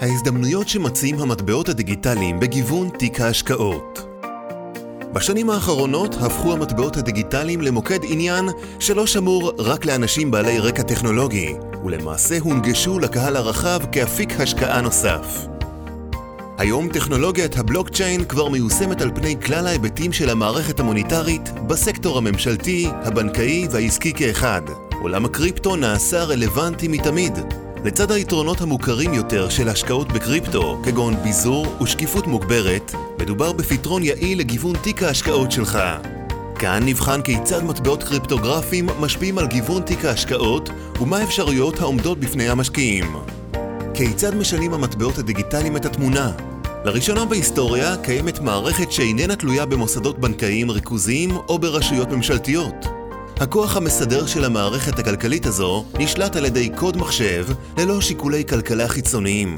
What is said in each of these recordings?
ההזדמנויות שמציעים המטבעות הדיגיטליים בגיוון תיק ההשקעות. בשנים האחרונות הפכו המטבעות הדיגיטליים למוקד עניין שלא שמור רק לאנשים בעלי רקע טכנולוגי, ולמעשה הונגשו לקהל הרחב כאפיק השקעה נוסף. היום טכנולוגיית הבלוקצ'יין כבר מיושמת על פני כלל ההיבטים של המערכת המוניטרית בסקטור הממשלתי, הבנקאי והעסקי כאחד. עולם הקריפטו נעשה רלוונטי מתמיד. לצד היתרונות המוכרים יותר של השקעות בקריפטו, כגון ביזור ושקיפות מוגברת, מדובר בפתרון יעיל לגיוון תיק ההשקעות שלך. כאן נבחן כיצד מטבעות קריפטוגרפיים משפיעים על גיוון תיק ההשקעות ומה האפשרויות העומדות בפני המשקיעים. כיצד משנים המטבעות הדיגיטליים את התמונה? לראשונה בהיסטוריה קיימת מערכת שאיננה תלויה במוסדות בנקאיים ריכוזיים או ברשויות ממשלתיות. הכוח המסדר של המערכת הכלכלית הזו נשלט על ידי קוד מחשב ללא שיקולי כלכלה חיצוניים.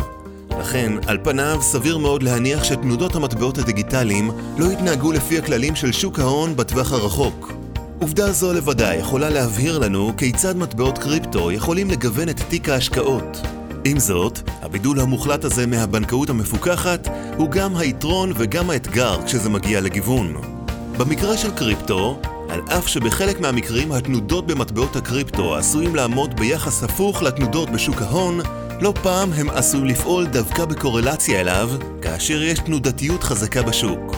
לכן, על פניו סביר מאוד להניח שתנודות המטבעות הדיגיטליים לא יתנהגו לפי הכללים של שוק ההון בטווח הרחוק. עובדה זו לבדה יכולה להבהיר לנו כיצד מטבעות קריפטו יכולים לגוון את תיק ההשקעות. עם זאת, הבידול המוחלט הזה מהבנקאות המפוקחת הוא גם היתרון וגם האתגר כשזה מגיע לגיוון. במקרה של קריפטו, על אף שבחלק מהמקרים התנודות במטבעות הקריפטו עשויים לעמוד ביחס הפוך לתנודות בשוק ההון, לא פעם הם עשויים לפעול דווקא בקורלציה אליו, כאשר יש תנודתיות חזקה בשוק.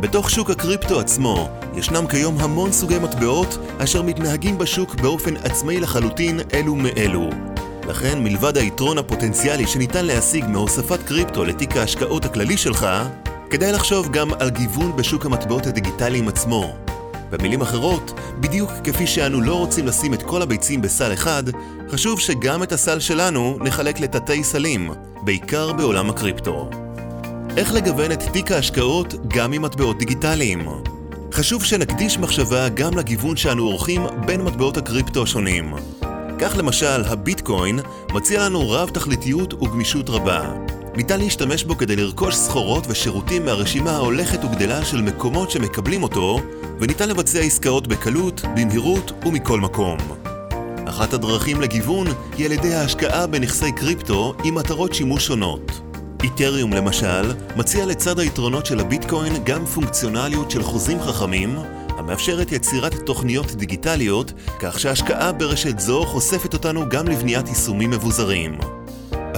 בתוך שוק הקריפטו עצמו, ישנם כיום המון סוגי מטבעות אשר מתנהגים בשוק באופן עצמאי לחלוטין אלו מאלו. לכן, מלבד היתרון הפוטנציאלי שניתן להשיג מהוספת קריפטו לתיק ההשקעות הכללי שלך, כדאי לחשוב גם על גיוון בשוק המטבעות הדיגיטליים עצמו. במילים אחרות, בדיוק כפי שאנו לא רוצים לשים את כל הביצים בסל אחד, חשוב שגם את הסל שלנו נחלק לתתי סלים, בעיקר בעולם הקריפטו. איך לגוון את תיק ההשקעות גם עם מטבעות דיגיטליים? חשוב שנקדיש מחשבה גם לגיוון שאנו עורכים בין מטבעות הקריפטו השונים. כך למשל, הביטקוין מציע לנו רב תכליתיות וגמישות רבה. ניתן להשתמש בו כדי לרכוש סחורות ושירותים מהרשימה ההולכת וגדלה של מקומות שמקבלים אותו, וניתן לבצע עסקאות בקלות, במהירות ומכל מקום. אחת הדרכים לגיוון היא על ידי ההשקעה בנכסי קריפטו עם מטרות שימוש שונות. איתריום למשל, מציע לצד היתרונות של הביטקוין גם פונקציונליות של חוזים חכמים, המאפשרת יצירת תוכניות דיגיטליות, כך שהשקעה ברשת זו חושפת אותנו גם לבניית יישומים מבוזרים.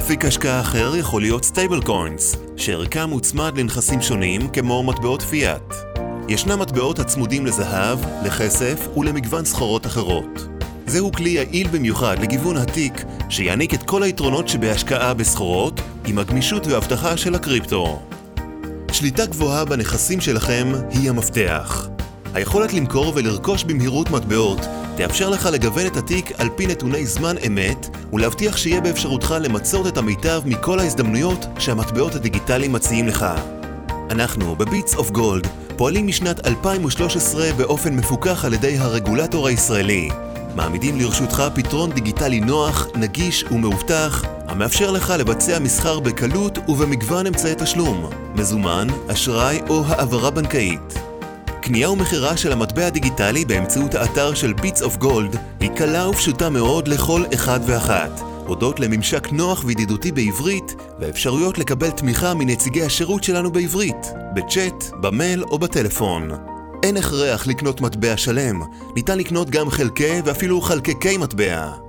אפיק השקעה אחר יכול להיות stable coins, שערכם מוצמד לנכסים שונים כמו מטבעות פיאט. ישנם מטבעות הצמודים לזהב, לכסף ולמגוון סחורות אחרות. זהו כלי יעיל במיוחד לגיוון התיק, שיעניק את כל היתרונות שבהשקעה בסחורות, עם הגמישות והאבטחה של הקריפטו. שליטה גבוהה בנכסים שלכם היא המפתח. היכולת למכור ולרכוש במהירות מטבעות תאפשר לך לגוון את התיק על פי נתוני זמן אמת ולהבטיח שיהיה באפשרותך למצות את המיטב מכל ההזדמנויות שהמטבעות הדיגיטליים מציעים לך. אנחנו, ב Bits of Gold, פועלים משנת 2013 באופן מפוקח על ידי הרגולטור הישראלי. מעמידים לרשותך פתרון דיגיטלי נוח, נגיש ומאובטח, המאפשר לך לבצע מסחר בקלות ובמגוון אמצעי תשלום, מזומן, אשראי או העברה בנקאית. קנייה ומכירה של המטבע הדיגיטלי באמצעות האתר של Bits of Gold היא קלה ופשוטה מאוד לכל אחד ואחת, הודות לממשק נוח וידידותי בעברית ואפשרויות לקבל תמיכה מנציגי השירות שלנו בעברית, בצ'אט, במייל או בטלפון. אין הכרח לקנות מטבע שלם, ניתן לקנות גם חלקי ואפילו חלקקי מטבע.